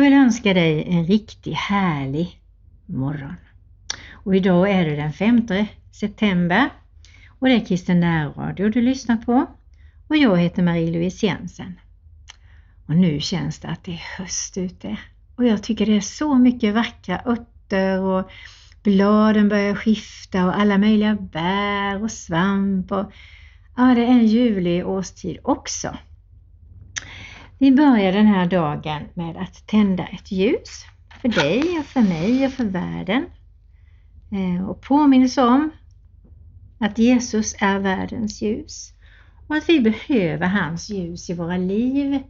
Jag vill önska dig en riktigt härlig morgon. Och idag är det den 5 september och det är Kristen närradio du lyssnar på och jag heter Marie-Louise Jensen. Och nu känns det att det är höst ute och jag tycker det är så mycket vackra örter och bladen börjar skifta och alla möjliga bär och svamp och ja, det är en ljuvlig årstid också. Vi börjar den här dagen med att tända ett ljus för dig och för mig och för världen. Eh, och påminns om att Jesus är världens ljus och att vi behöver hans ljus i våra liv,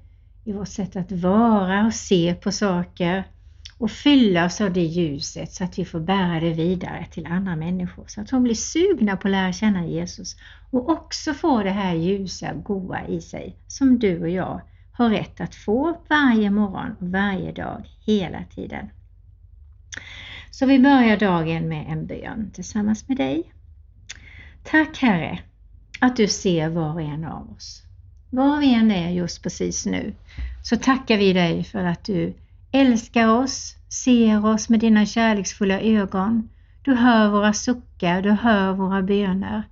i vårt sätt att vara och se på saker och fylla oss av det ljuset så att vi får bära det vidare till andra människor så att de blir sugna på att lära känna Jesus och också få det här ljusa, goa i sig som du och jag har rätt att få varje morgon och varje dag, hela tiden. Så vi börjar dagen med en bön tillsammans med dig. Tack Herre att du ser var och en av oss. Var vi än är just precis nu så tackar vi dig för att du älskar oss, ser oss med dina kärleksfulla ögon. Du hör våra suckar, du hör våra böner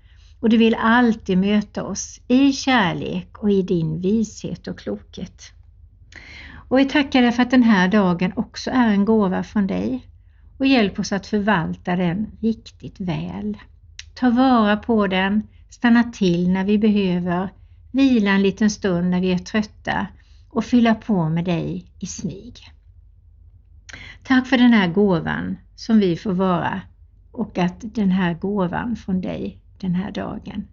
och du vill alltid möta oss i kärlek och i din vishet och klokhet. Och vi tackar dig för att den här dagen också är en gåva från dig och hjälp oss att förvalta den riktigt väl. Ta vara på den, stanna till när vi behöver, vila en liten stund när vi är trötta och fylla på med dig i smyg. Tack för den här gåvan som vi får vara och att den här gåvan från dig den här dagen,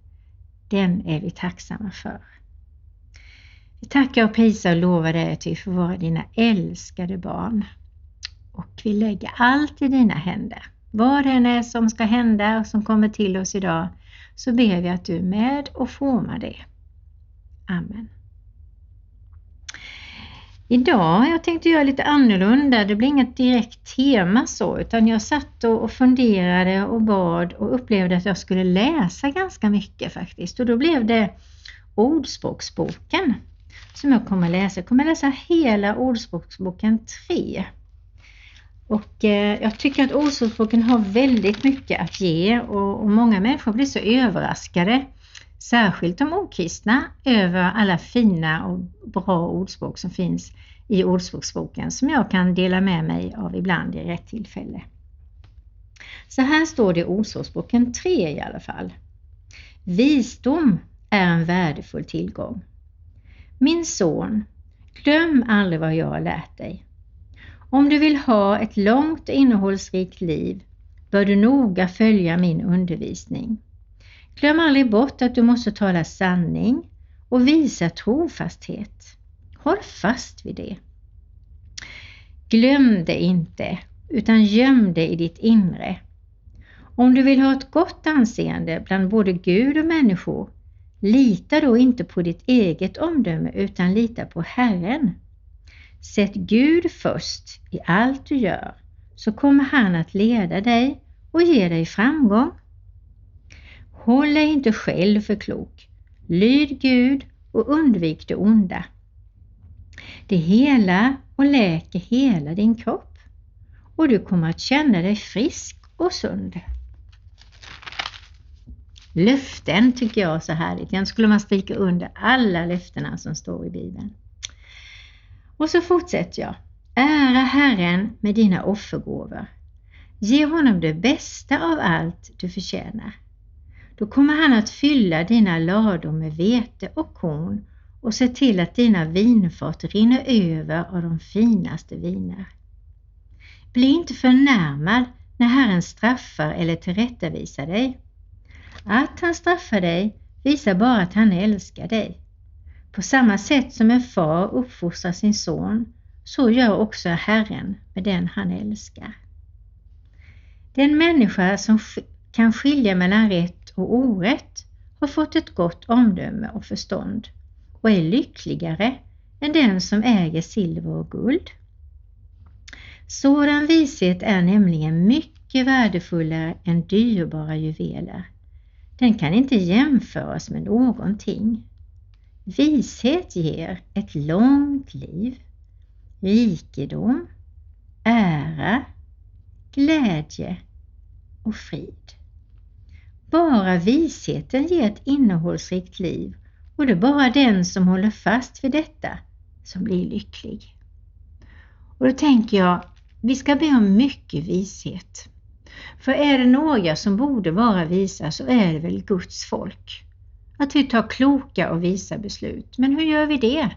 den är vi tacksamma för. Vi tackar och prisar och lovar dig att vi får vara dina älskade barn. Och vi lägger allt i dina händer. Vad det än är som ska hända och som kommer till oss idag så ber vi att du är med och formar det. Amen. Idag har jag tänkt göra lite annorlunda. Det blir inget direkt tema så utan jag satt och funderade och bad och upplevde att jag skulle läsa ganska mycket faktiskt och då blev det Ordspråksboken som jag kommer läsa. Jag kommer läsa hela Ordspråksboken 3. Och eh, jag tycker att Ordspråksboken har väldigt mycket att ge och, och många människor blir så överraskade särskilt de okristna, över alla fina och bra ordspråk som finns i Ordspråksboken som jag kan dela med mig av ibland i rätt tillfälle. Så här står det i Ordspråksboken 3 i alla fall. Visdom är en värdefull tillgång. Min son, glöm aldrig vad jag har lärt dig. Om du vill ha ett långt och innehållsrikt liv bör du noga följa min undervisning. Glöm aldrig bort att du måste tala sanning och visa trofasthet. Håll fast vid det. Glöm det inte, utan göm det i ditt inre. Om du vill ha ett gott anseende bland både Gud och människor, lita då inte på ditt eget omdöme utan lita på Herren. Sätt Gud först i allt du gör, så kommer han att leda dig och ge dig framgång. Håll dig inte själv för klok. Lyd Gud och undvik det onda. Det hela och läker hela din kropp och du kommer att känna dig frisk och sund. Löften tycker jag är så härligt. Den skulle man stryka under alla löftena som står i Bibeln. Och så fortsätter jag. Ära Herren med dina offergåvor. Ge honom det bästa av allt du förtjänar. Då kommer han att fylla dina lador med vete och korn och se till att dina vinfat rinner över av de finaste viner. Bli inte förnärmad när Herren straffar eller tillrättavisar dig. Att han straffar dig visar bara att han älskar dig. På samma sätt som en far uppfostrar sin son, så gör också Herren med den han älskar. Den människa som kan skilja mellan rätt och orätt har fått ett gott omdöme och förstånd och är lyckligare än den som äger silver och guld. Sådan vishet är nämligen mycket värdefullare än dyrbara juveler. Den kan inte jämföras med någonting. Vishet ger ett långt liv. rikedom, ära, glädje och frid. Bara visheten ger ett innehållsrikt liv och det är bara den som håller fast vid detta som blir lycklig. Och då tänker jag, vi ska be om mycket vishet. För är det några som borde vara visa så är det väl Guds folk. Att vi tar kloka och visa beslut. Men hur gör vi det?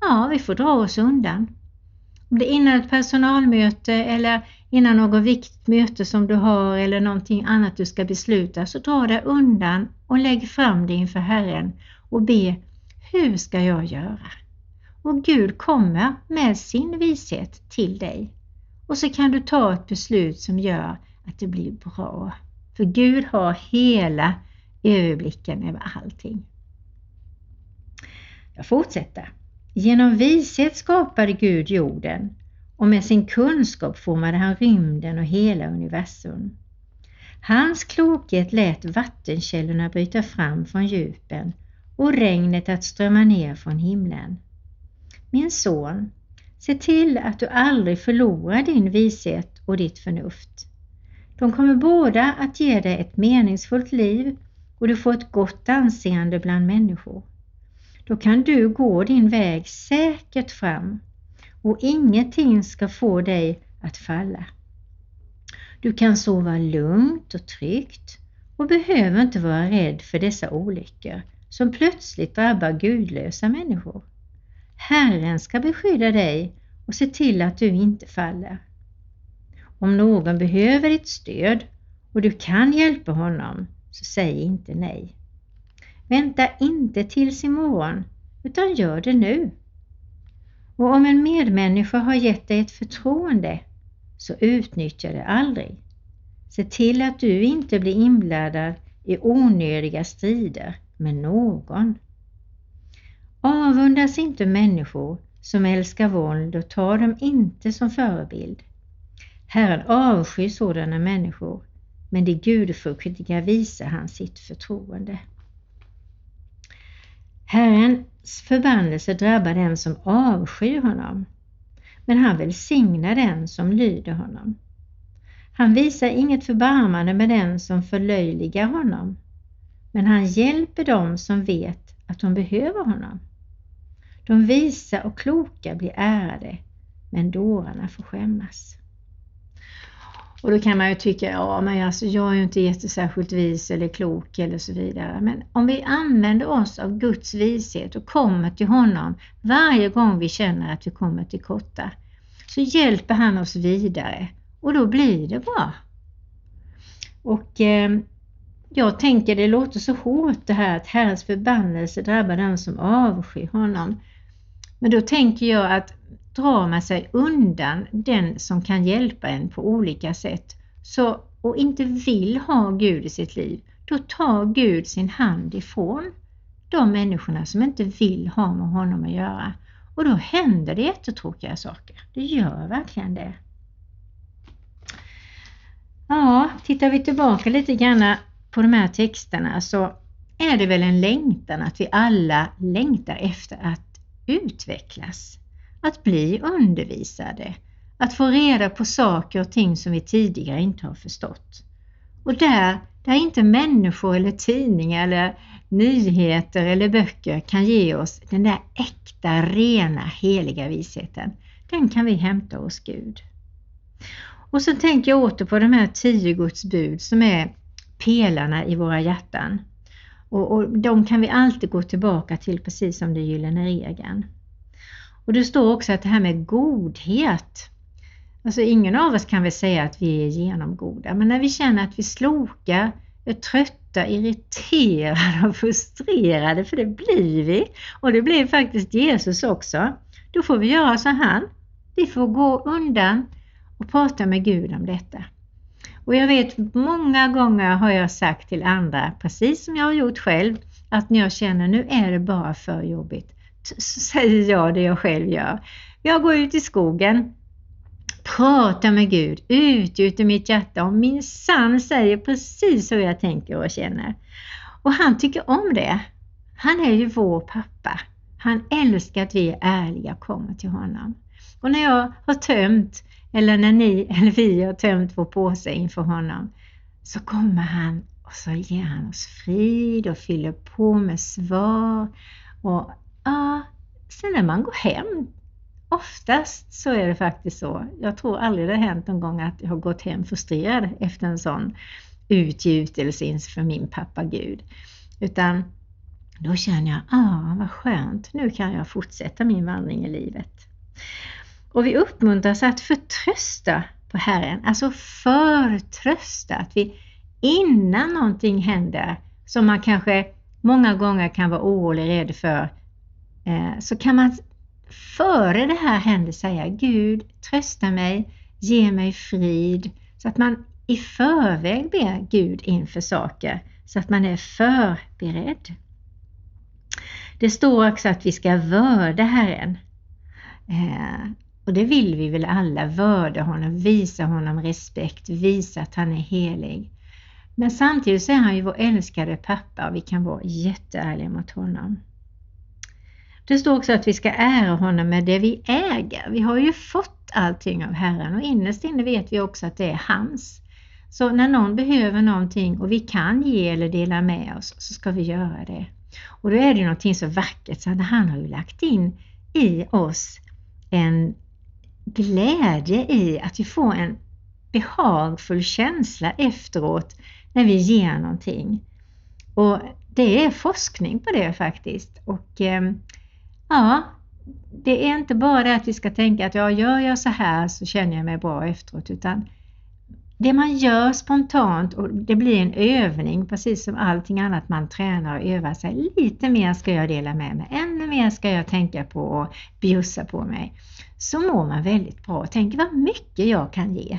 Ja, vi får dra oss undan. Om det är innan ett personalmöte eller innan något viktigt möte som du har eller någonting annat du ska besluta så dra dig undan och lägg fram det inför Herren och be Hur ska jag göra? Och Gud kommer med sin vishet till dig. Och så kan du ta ett beslut som gör att det blir bra. För Gud har hela överblicken över allting. Jag fortsätter. Genom vishet skapade Gud jorden och med sin kunskap formade han rymden och hela universum. Hans klokhet lät vattenkällorna bryta fram från djupen och regnet att strömma ner från himlen. Min son, se till att du aldrig förlorar din vishet och ditt förnuft. De kommer båda att ge dig ett meningsfullt liv och du får ett gott anseende bland människor. Då kan du gå din väg säkert fram och ingenting ska få dig att falla. Du kan sova lugnt och tryggt och behöver inte vara rädd för dessa olyckor som plötsligt drabbar gudlösa människor. Herren ska beskydda dig och se till att du inte faller. Om någon behöver ditt stöd och du kan hjälpa honom, så säg inte nej. Vänta inte tills imorgon, utan gör det nu. Och om en medmänniska har gett dig ett förtroende, så utnyttja det aldrig. Se till att du inte blir inblandad i onödiga strider med någon. Avundas inte människor som älskar våld och ta dem inte som förebild. Herren avskyr sådana människor, men de gudfruktiga visar han sitt förtroende. Herrens förbannelse drabbar den som avskyr honom, men han välsignar den som lyder honom. Han visar inget förbarmande med den som förlöjligar honom, men han hjälper dem som vet att de behöver honom. De visa och kloka blir ärade, men dårarna får skämmas. Och då kan man ju tycka, ja men alltså jag är ju inte jättesärskilt vis eller klok eller så vidare. Men om vi använder oss av Guds vishet och kommer till honom varje gång vi känner att vi kommer till korta, så hjälper han oss vidare och då blir det bra. Och eh, jag tänker det låter så hårt det här att Herrens förbannelse drabbar den som avskyr honom. Men då tänker jag att drar man sig undan den som kan hjälpa en på olika sätt så, och inte vill ha Gud i sitt liv, då tar Gud sin hand ifrån de människorna som inte vill ha med honom att göra. Och då händer det jättetråkiga saker. Det gör verkligen det. Ja, tittar vi tillbaka lite grann på de här texterna så är det väl en längtan att vi alla längtar efter att utvecklas att bli undervisade, att få reda på saker och ting som vi tidigare inte har förstått. Och där, där inte människor eller tidningar eller nyheter eller böcker kan ge oss den där äkta, rena, heliga visheten, den kan vi hämta hos Gud. Och så tänker jag åter på de här tio Guds bud som är pelarna i våra hjärtan. Och, och de kan vi alltid gå tillbaka till precis som det gyllene regeln. Och det står också att det här med godhet. Alltså ingen av oss kan väl säga att vi är genomgoda, men när vi känner att vi slokar, är trötta, irriterade och frustrerade, för det blir vi, och det blir faktiskt Jesus också, då får vi göra som han. Vi får gå undan och prata med Gud om detta. Och jag vet många gånger har jag sagt till andra, precis som jag har gjort själv, att när jag känner nu är det bara för jobbigt, säger jag det jag själv gör. Jag går ut i skogen, pratar med Gud, utgjuter mitt hjärta och min sann säger precis hur jag tänker och känner. Och han tycker om det. Han är ju vår pappa Han älskar att vi är ärliga och kommer till honom. Och när jag har tömt, eller när ni eller vi har tömt vår påse inför honom, så kommer han och så ger han oss frid och fyller på med svar. Och ja, sen när man går hem, oftast så är det faktiskt så. Jag tror aldrig det har hänt någon gång att jag har gått hem frustrerad efter en sån utgjutelse inför min pappa Gud. Utan då känner jag, ah vad skönt, nu kan jag fortsätta min vandring i livet. Och vi uppmuntras att förtrösta på Herren, alltså förtrösta, att vi innan någonting händer som man kanske många gånger kan vara orolig, rädd för, Eh, så kan man före det här händer säga Gud, trösta mig, ge mig frid, så att man i förväg ber Gud inför saker, så att man är förberedd. Det står också att vi ska vörda Herren. Eh, och det vill vi väl alla, vörda honom, visa honom respekt, visa att han är helig. Men samtidigt så är han ju vår älskade pappa och vi kan vara jätteärliga mot honom. Det står också att vi ska ära honom med det vi äger. Vi har ju fått allting av Herren och innerst inne vet vi också att det är hans. Så när någon behöver någonting och vi kan ge eller dela med oss så ska vi göra det. Och då är det någonting så vackert så att han har ju lagt in i oss en glädje i att vi får en behagfull känsla efteråt när vi ger någonting. Och det är forskning på det faktiskt. Och eh, ja, det är inte bara det att vi ska tänka att ja, gör jag så här så känner jag mig bra efteråt utan det man gör spontant och det blir en övning precis som allting annat man tränar och övar sig. Lite mer ska jag dela med mig, ännu mer ska jag tänka på och bjussa på mig. Så mår man väldigt bra. och tänker vad mycket jag kan ge.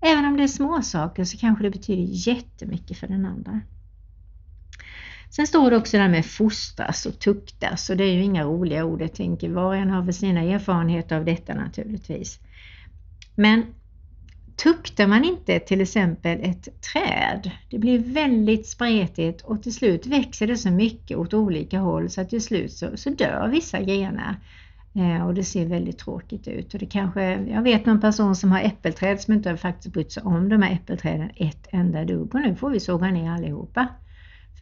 Även om det är små saker så kanske det betyder jättemycket för den andra. Sen står det också det här med fostras och tuktas och det är ju inga roliga ord. Jag tänker var och en har väl sina erfarenheter av detta naturligtvis. Men tuktar man inte till exempel ett träd, det blir väldigt spretigt och till slut växer det så mycket åt olika håll så att till slut så, så dör vissa grenar. Eh, och det ser väldigt tråkigt ut. Och det kanske, jag vet någon person som har äppelträd som inte har faktiskt brytt sig om de här äppelträden ett enda dugg och nu får vi såga ner allihopa.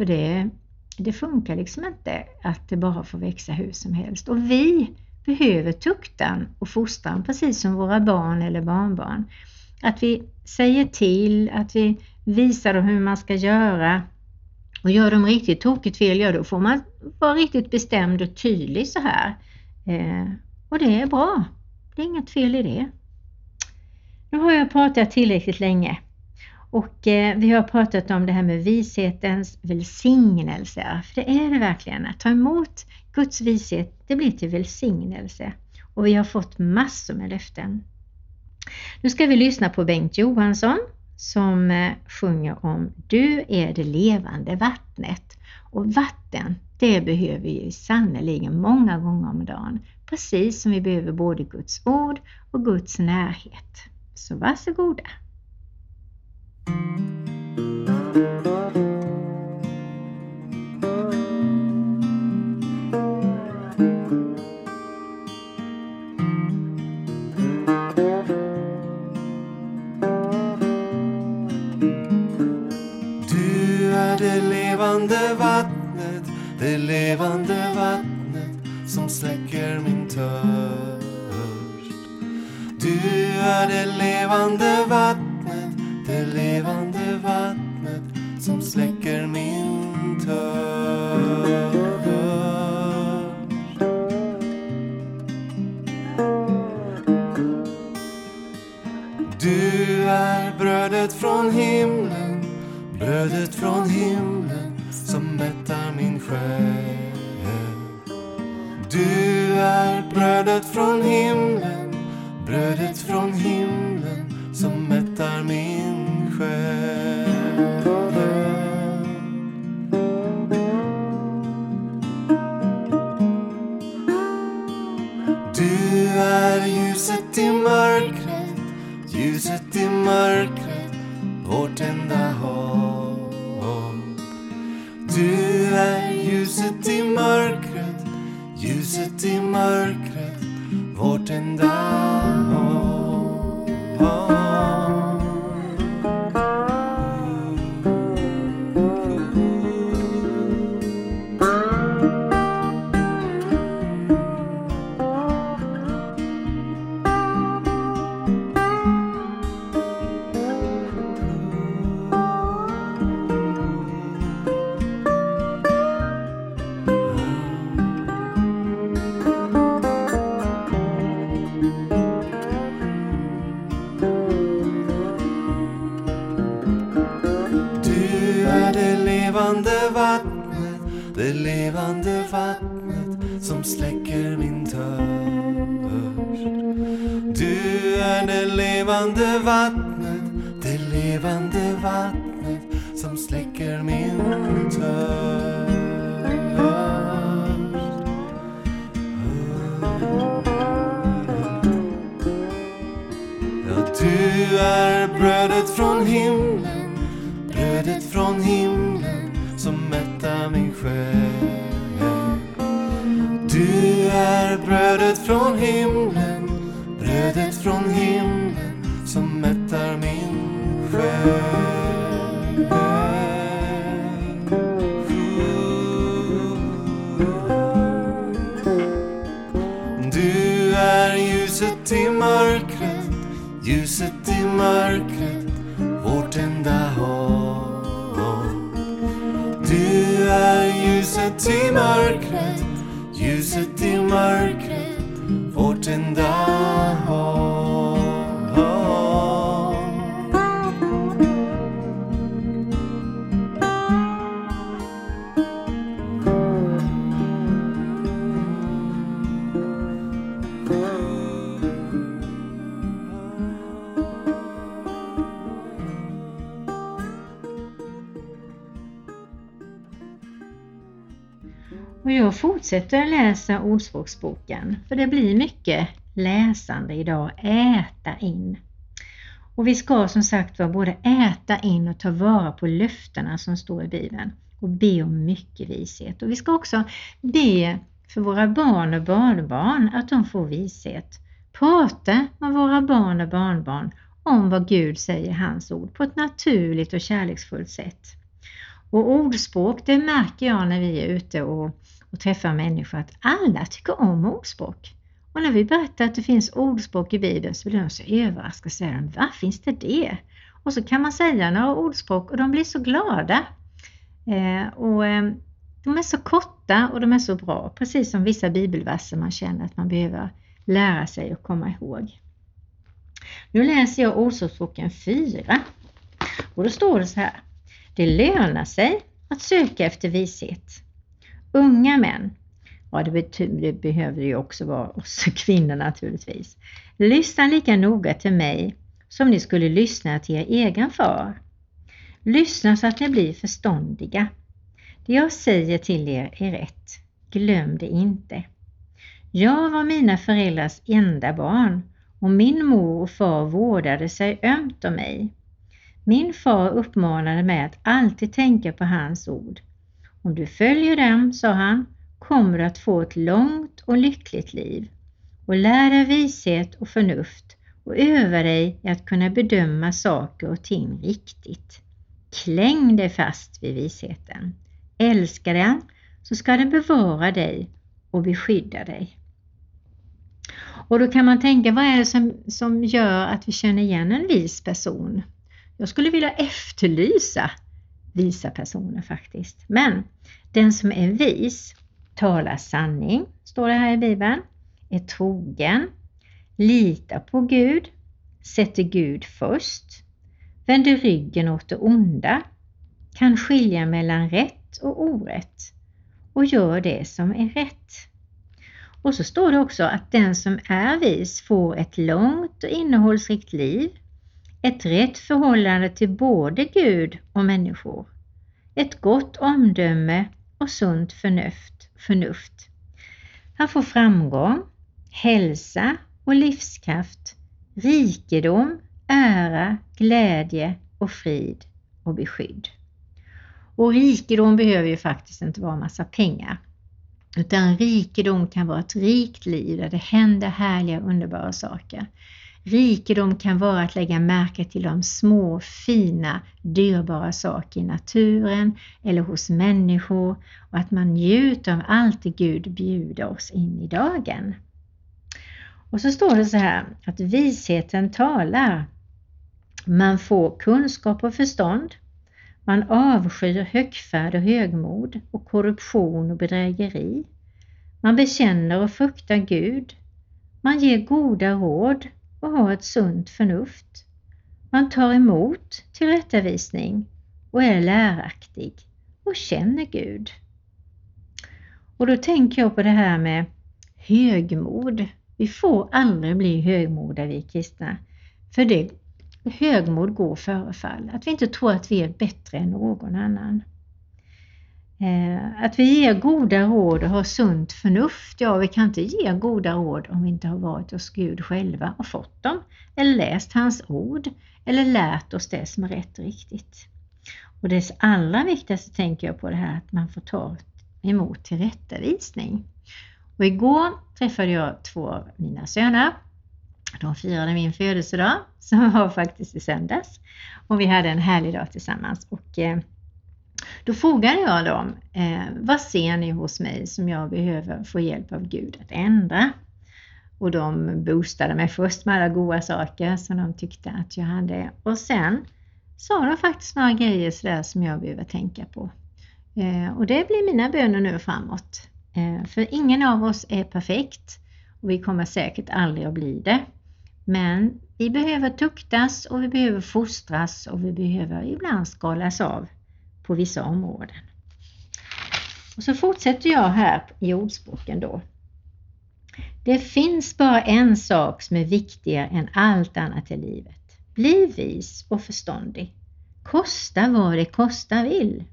För det, det funkar liksom inte att det bara får växa hur som helst. Och vi behöver tuktan och fostran precis som våra barn eller barnbarn. Att vi säger till, att vi visar dem hur man ska göra. Och gör de riktigt tokigt fel, ja då får man vara riktigt bestämd och tydlig så här. Eh, och det är bra. Det är inget fel i det. Nu har jag pratat tillräckligt länge och eh, vi har pratat om det här med vishetens välsignelse. För det är det verkligen. Att ta emot Guds vishet, det blir till välsignelse. Och vi har fått massor med löften. Nu ska vi lyssna på Bengt Johansson som eh, sjunger om Du är det levande vattnet. Och vatten, det behöver vi sannerligen många gånger om dagen. Precis som vi behöver både Guds ord och Guds närhet. Så varsågoda! Du är det levande vattnet, det levande vattnet som släcker min törst. Du är brödet från himlen, brödet från himlen som mättar min själ. Du är brödet från himlen, brödet från himlen själen. Du är ljuset i mörkret, ljuset i mörkret, vårt enda hopp. Du är ljuset i mörkret, ljuset i mörkret, levande vattnet som släcker min törst. Du är det levande vattnet, det levande vattnet som släcker min törst. Ja, du är brödet från himlen, brödet från himlen själ. Du är brödet från himlen, brödet från himlen som mättar min själ. Du är ljuset i mörkret, ljuset i mörkret, ljuset i mörkret, ljuset i mörkret, vårt enda fortsätter läsa Ordspråksboken för det blir mycket läsande idag, äta in. Och vi ska som sagt var både äta in och ta vara på löftena som står i Bibeln och be om mycket vishet. Och vi ska också be för våra barn och barnbarn att de får vishet. Prata med våra barn och barnbarn om vad Gud säger i hans ord på ett naturligt och kärleksfullt sätt. Och ordspråk, det märker jag när vi är ute och, och träffar människor att alla tycker om ordspråk. Och när vi berättar att det finns ordspråk i Bibeln så blir de så överraskade och säger Va, vad finns det det? Och så kan man säga några ordspråk och de blir så glada. Eh, och eh, De är så korta och de är så bra, precis som vissa bibelverser man känner att man behöver lära sig och komma ihåg. Nu läser jag Ordspråksboken 4 och då står det så här. Det lönar sig att söka efter vishet. Unga män, ja det, betyder, det behöver ju också vara oss kvinnor naturligtvis, lyssna lika noga till mig som ni skulle lyssna till er egen far. Lyssna så att ni blir förståndiga. Det jag säger till er är rätt. Glöm det inte. Jag var mina föräldrars enda barn och min mor och far vårdade sig ömt om mig. Min far uppmanade mig att alltid tänka på hans ord. Om du följer dem, sa han, kommer du att få ett långt och lyckligt liv och lär dig vishet och förnuft och öva dig i att kunna bedöma saker och ting riktigt. Kläng dig fast vid visheten. Älska den så ska den bevara dig och beskydda dig. Och då kan man tänka, vad är det som, som gör att vi känner igen en vis person? Jag skulle vilja efterlysa visa personer faktiskt. Men den som är vis talar sanning, står det här i Bibeln, är trogen, litar på Gud, sätter Gud först, vänder ryggen åt det onda, kan skilja mellan rätt och orätt och gör det som är rätt. Och så står det också att den som är vis får ett långt och innehållsrikt liv, ett rätt förhållande till både Gud och människor, ett gott omdöme och sunt förnuft. förnuft. Han får framgång, hälsa och livskraft, rikedom, ära, glädje och frid och beskydd. Och rikedom behöver ju faktiskt inte vara massa pengar. Utan rikedom kan vara ett rikt liv där det händer härliga underbara saker. Rikedom kan vara att lägga märke till de små, fina, dyrbara saker i naturen eller hos människor och att man njuter av allt det Gud bjuder oss in i dagen. Och så står det så här att visheten talar. Man får kunskap och förstånd. Man avskyr högfärd och högmod och korruption och bedrägeri. Man bekänner och fruktar Gud. Man ger goda råd och har ett sunt förnuft. Man tar emot tillrättavisning och är läraktig och känner Gud. Och då tänker jag på det här med högmod. Vi får aldrig bli högmodiga vi kristna. För det, högmod går före fall. Att vi inte tror att vi är bättre än någon annan. Eh, att vi ger goda råd och har sunt förnuft. Ja, vi kan inte ge goda råd om vi inte har varit hos Gud själva och fått dem. Eller läst hans ord. Eller lärt oss det som är rätt och riktigt. Och det allra viktigaste tänker jag på det här att man får ta emot tillrättavisning. Och igår träffade jag två av mina söner. De firade min födelsedag som var faktiskt i söndags. Och vi hade en härlig dag tillsammans. Och eh, då frågade jag dem, eh, vad ser ni hos mig som jag behöver få hjälp av Gud att ändra? Och de boostade mig först med alla goda saker som de tyckte att jag hade. Och sen sa de faktiskt några grejer sådär som jag behöver tänka på. Eh, och det blir mina böner nu framåt. Eh, för ingen av oss är perfekt och vi kommer säkert aldrig att bli det. Men vi behöver tuktas och vi behöver fostras och vi behöver ibland skalas av på vissa områden. Och så fortsätter jag här i ordspråken då. Det finns bara en sak som är viktigare än allt annat i livet. Bli vis och förståndig. Kosta vad det kosta vill.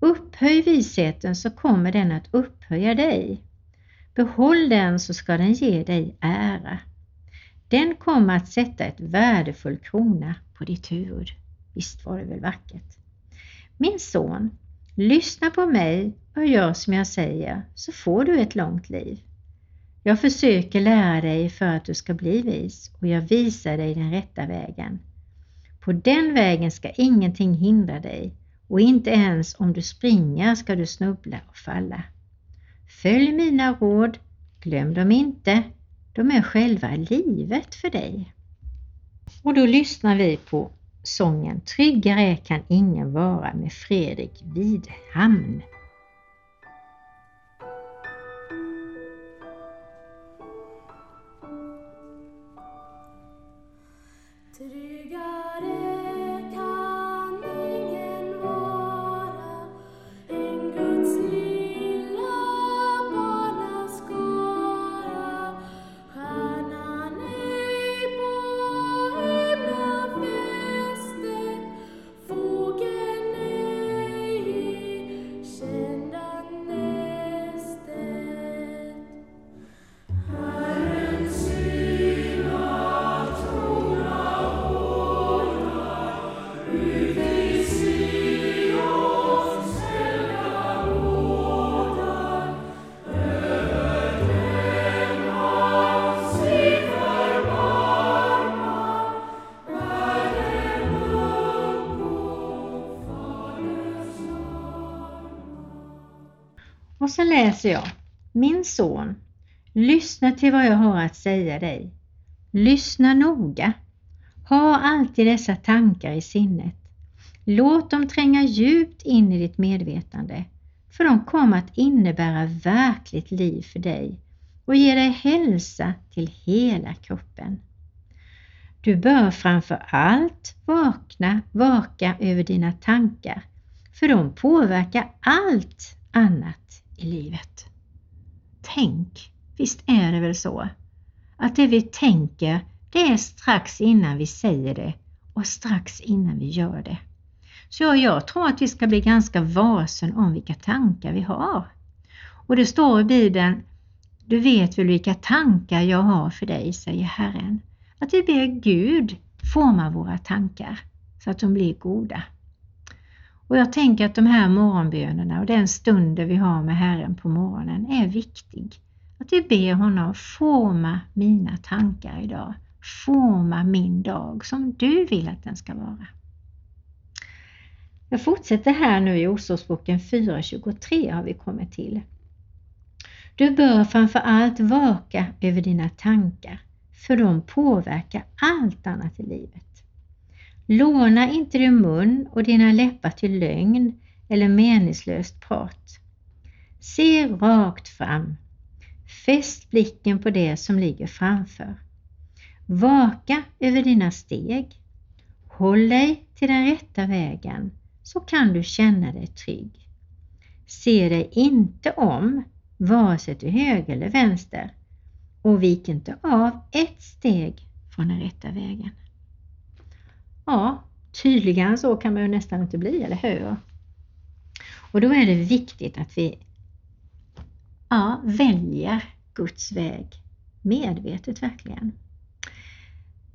Upphöj visheten så kommer den att upphöja dig. Behåll den så ska den ge dig ära. Den kommer att sätta ett värdefull krona på ditt huvud. Visst var det väl vackert? Min son, lyssna på mig och gör som jag säger så får du ett långt liv. Jag försöker lära dig för att du ska bli vis och jag visar dig den rätta vägen. På den vägen ska ingenting hindra dig och inte ens om du springer ska du snubbla och falla. Följ mina råd, glöm dem inte, de är själva livet för dig. Och då lyssnar vi på sången Tryggare kan ingen vara med Fredrik Widhamn. Så läser jag. Min son, lyssna till vad jag har att säga dig. Lyssna noga. Ha alltid dessa tankar i sinnet. Låt dem tränga djupt in i ditt medvetande, för de kommer att innebära verkligt liv för dig och ge dig hälsa till hela kroppen. Du bör framför allt vakna, vaka över dina tankar, för de påverkar allt annat i livet. Tänk, visst är det väl så? Att det vi tänker, det är strax innan vi säger det och strax innan vi gör det. Så jag tror att vi ska bli ganska varsen om vilka tankar vi har. Och det står i Bibeln, du vet väl vilka tankar jag har för dig, säger Herren. Att vi ber Gud forma våra tankar så att de blir goda. Och jag tänker att de här morgonbönerna och den stunden vi har med Herren på morgonen är viktig. Att vi ber honom forma mina tankar idag. Forma min dag som du vill att den ska vara. Jag fortsätter här nu i Ordspråksboken 4.23 har vi kommit till. Du bör framför allt vaka över dina tankar, för de påverkar allt annat i livet. Låna inte din mun och dina läppar till lögn eller meningslöst prat. Se rakt fram. Fäst blicken på det som ligger framför. Vaka över dina steg. Håll dig till den rätta vägen så kan du känna dig trygg. Se dig inte om vare sig till höger eller vänster och vik inte av ett steg från den rätta vägen. Ja, tydligare så kan man ju nästan inte bli, eller hur? Och då är det viktigt att vi ja, väljer Guds väg medvetet verkligen.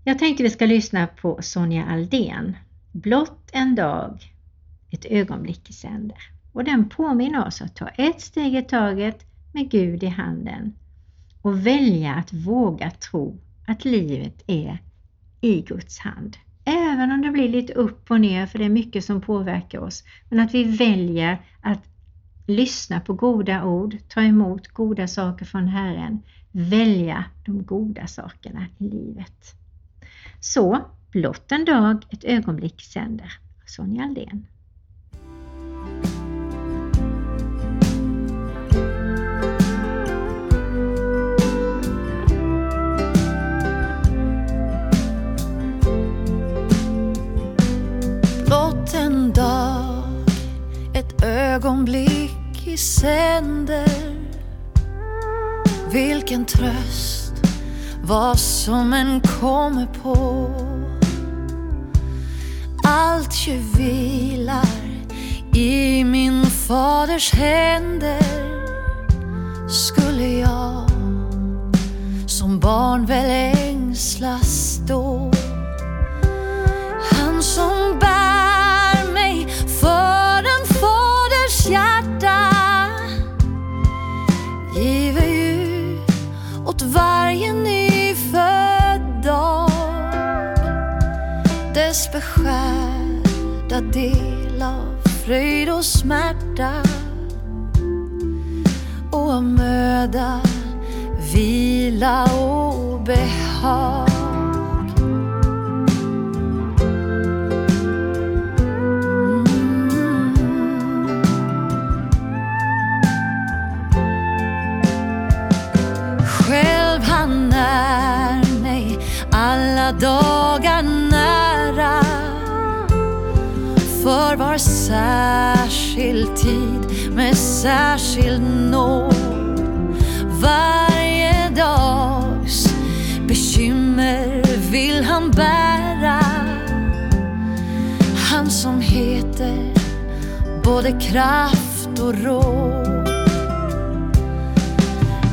Jag tänkte vi ska lyssna på Sonja Aldén. Blott en dag, ett ögonblick i sänder. Och den påminner oss att ta ett steg i taget med Gud i handen och välja att våga tro att livet är i Guds hand. Även om det blir lite upp och ner, för det är mycket som påverkar oss, men att vi väljer att lyssna på goda ord, ta emot goda saker från Herren, välja de goda sakerna i livet. Så, blott en dag, ett ögonblick sänder. Sonja Aldén. I sänder. Vilken tröst vad som än kommer på. Allt ju vilar i min faders händer. Skulle jag som barn väl ängslas då? Han som bär beskärda del av fröjd och smärta och av möda, vila och behag. Tid med särskild nåd. Varje dags bekymmer vill han bära. Han som heter både kraft och råd.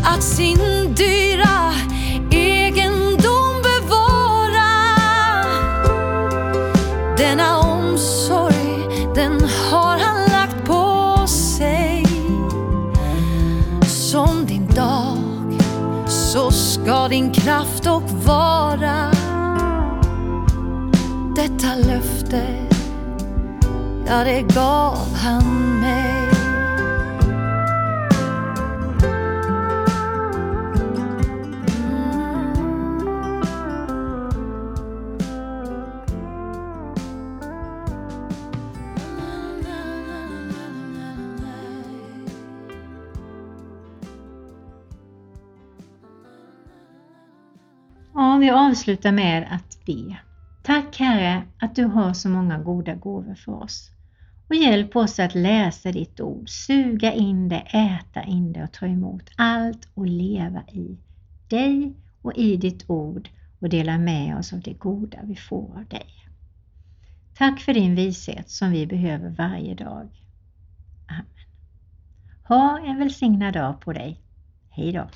Att sin dyra Gav din kraft och vara. Detta löfte, ja det gav han mig. Vi avslutar med att be. Tack Herre att du har så många goda gåvor för oss. Och hjälp oss att läsa ditt ord, suga in det, äta in det och ta emot allt och leva i dig och i ditt ord och dela med oss av det goda vi får av dig. Tack för din vishet som vi behöver varje dag. Amen. Ha en välsignad dag på dig. Hej då!